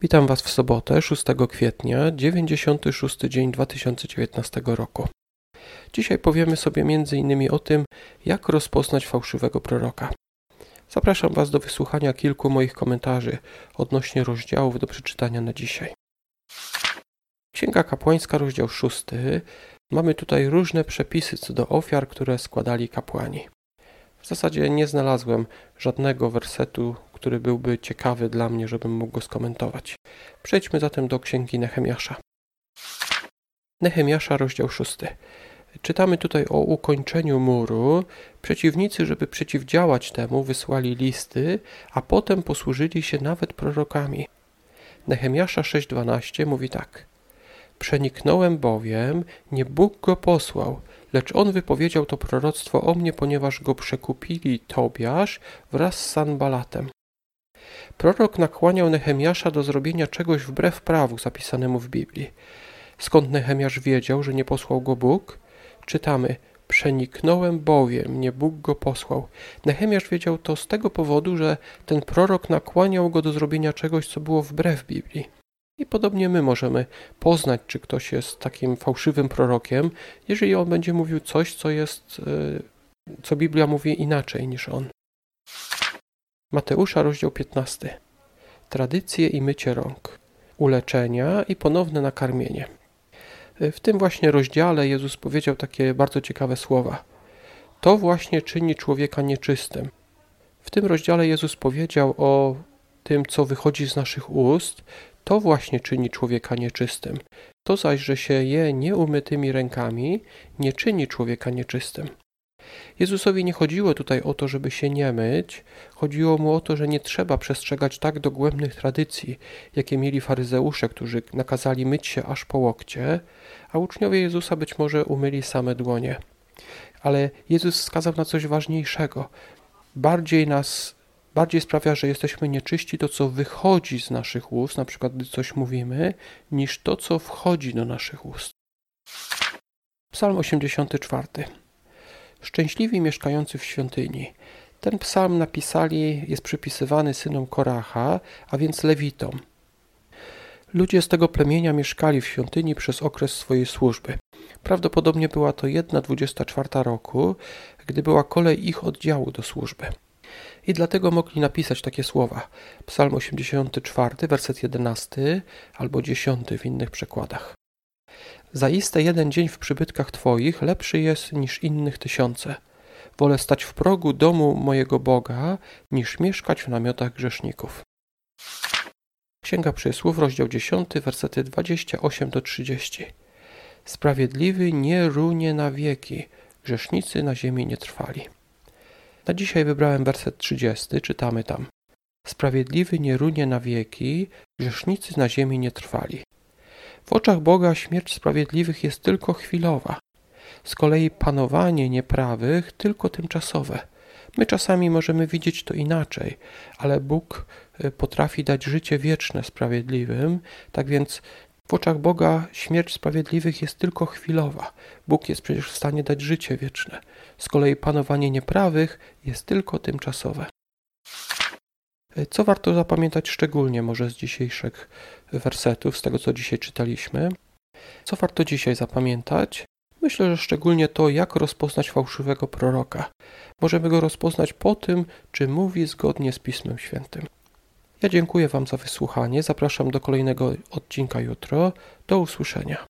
Witam Was w sobotę, 6 kwietnia, 96 dzień 2019 roku. Dzisiaj powiemy sobie m.in. o tym, jak rozpoznać fałszywego proroka. Zapraszam Was do wysłuchania kilku moich komentarzy odnośnie rozdziałów do przeczytania na dzisiaj. Księga Kapłańska, rozdział 6. Mamy tutaj różne przepisy co do ofiar, które składali kapłani. W zasadzie nie znalazłem żadnego wersetu, który byłby ciekawy dla mnie, żebym mógł go skomentować. Przejdźmy zatem do księgi Nehemiasza. Nehemiasza, rozdział 6. Czytamy tutaj o ukończeniu muru. Przeciwnicy, żeby przeciwdziałać temu, wysłali listy, a potem posłużyli się nawet prorokami. Nehemiasza 6:12 mówi tak: Przeniknąłem bowiem, nie Bóg go posłał, lecz on wypowiedział to proroctwo o mnie, ponieważ go przekupili Tobiasz wraz z Sanbalatem. Prorok nakłaniał Nehemiasza do zrobienia czegoś wbrew prawu zapisanemu w Biblii. Skąd Nehemiasz wiedział, że nie posłał go Bóg? Czytamy: Przeniknąłem bowiem, nie Bóg go posłał. Nehemiasz wiedział to z tego powodu, że ten prorok nakłaniał go do zrobienia czegoś, co było wbrew Biblii. I podobnie my możemy poznać, czy ktoś jest takim fałszywym prorokiem, jeżeli on będzie mówił coś, co jest, e, co Biblia mówi inaczej niż on. Mateusza, rozdział 15. Tradycje i mycie rąk, uleczenia i ponowne nakarmienie. W tym właśnie rozdziale Jezus powiedział takie bardzo ciekawe słowa. To właśnie czyni człowieka nieczystym. W tym rozdziale Jezus powiedział o tym, co wychodzi z naszych ust, to właśnie czyni człowieka nieczystym. To zaś, że się je nieumytymi rękami, nie czyni człowieka nieczystym. Jezusowi nie chodziło tutaj o to, żeby się nie myć, chodziło mu o to, że nie trzeba przestrzegać tak dogłębnych tradycji, jakie mieli faryzeusze, którzy nakazali myć się aż po łokcie, a uczniowie Jezusa być może umyli same dłonie. Ale Jezus wskazał na coś ważniejszego. Bardziej nas bardziej sprawia, że jesteśmy nieczyści to, co wychodzi z naszych ust, na przykład gdy coś mówimy, niż to, co wchodzi do naszych ust. Psalm 84. Szczęśliwi mieszkający w świątyni. Ten psalm napisali, jest przypisywany synom Koracha, a więc Lewitom. Ludzie z tego plemienia mieszkali w świątyni przez okres swojej służby. Prawdopodobnie była to jedna dwudziesta czwarta roku, gdy była kolej ich oddziału do służby. I dlatego mogli napisać takie słowa. Psalm 84, werset 11 albo 10 w innych przekładach. Zaiste jeden dzień w przybytkach Twoich lepszy jest niż innych tysiące. Wolę stać w progu domu mojego Boga, niż mieszkać w namiotach grzeszników. Księga Przysłów, rozdział 10, wersety 28 do 30. Sprawiedliwy nie runie na wieki, grzesznicy na ziemi nie trwali. Na dzisiaj wybrałem werset 30, czytamy tam. Sprawiedliwy nie runie na wieki, grzesznicy na ziemi nie trwali. W oczach Boga śmierć sprawiedliwych jest tylko chwilowa, z kolei panowanie nieprawych tylko tymczasowe. My czasami możemy widzieć to inaczej, ale Bóg y, potrafi dać życie wieczne sprawiedliwym, tak więc w oczach Boga śmierć sprawiedliwych jest tylko chwilowa. Bóg jest przecież w stanie dać życie wieczne. Z kolei panowanie nieprawych jest tylko tymczasowe. Co warto zapamiętać szczególnie może z dzisiejszych wersetów, z tego co dzisiaj czytaliśmy? Co warto dzisiaj zapamiętać? Myślę, że szczególnie to, jak rozpoznać fałszywego proroka. Możemy go rozpoznać po tym, czy mówi zgodnie z Pismem Świętym. Ja dziękuję Wam za wysłuchanie. Zapraszam do kolejnego odcinka jutro. Do usłyszenia.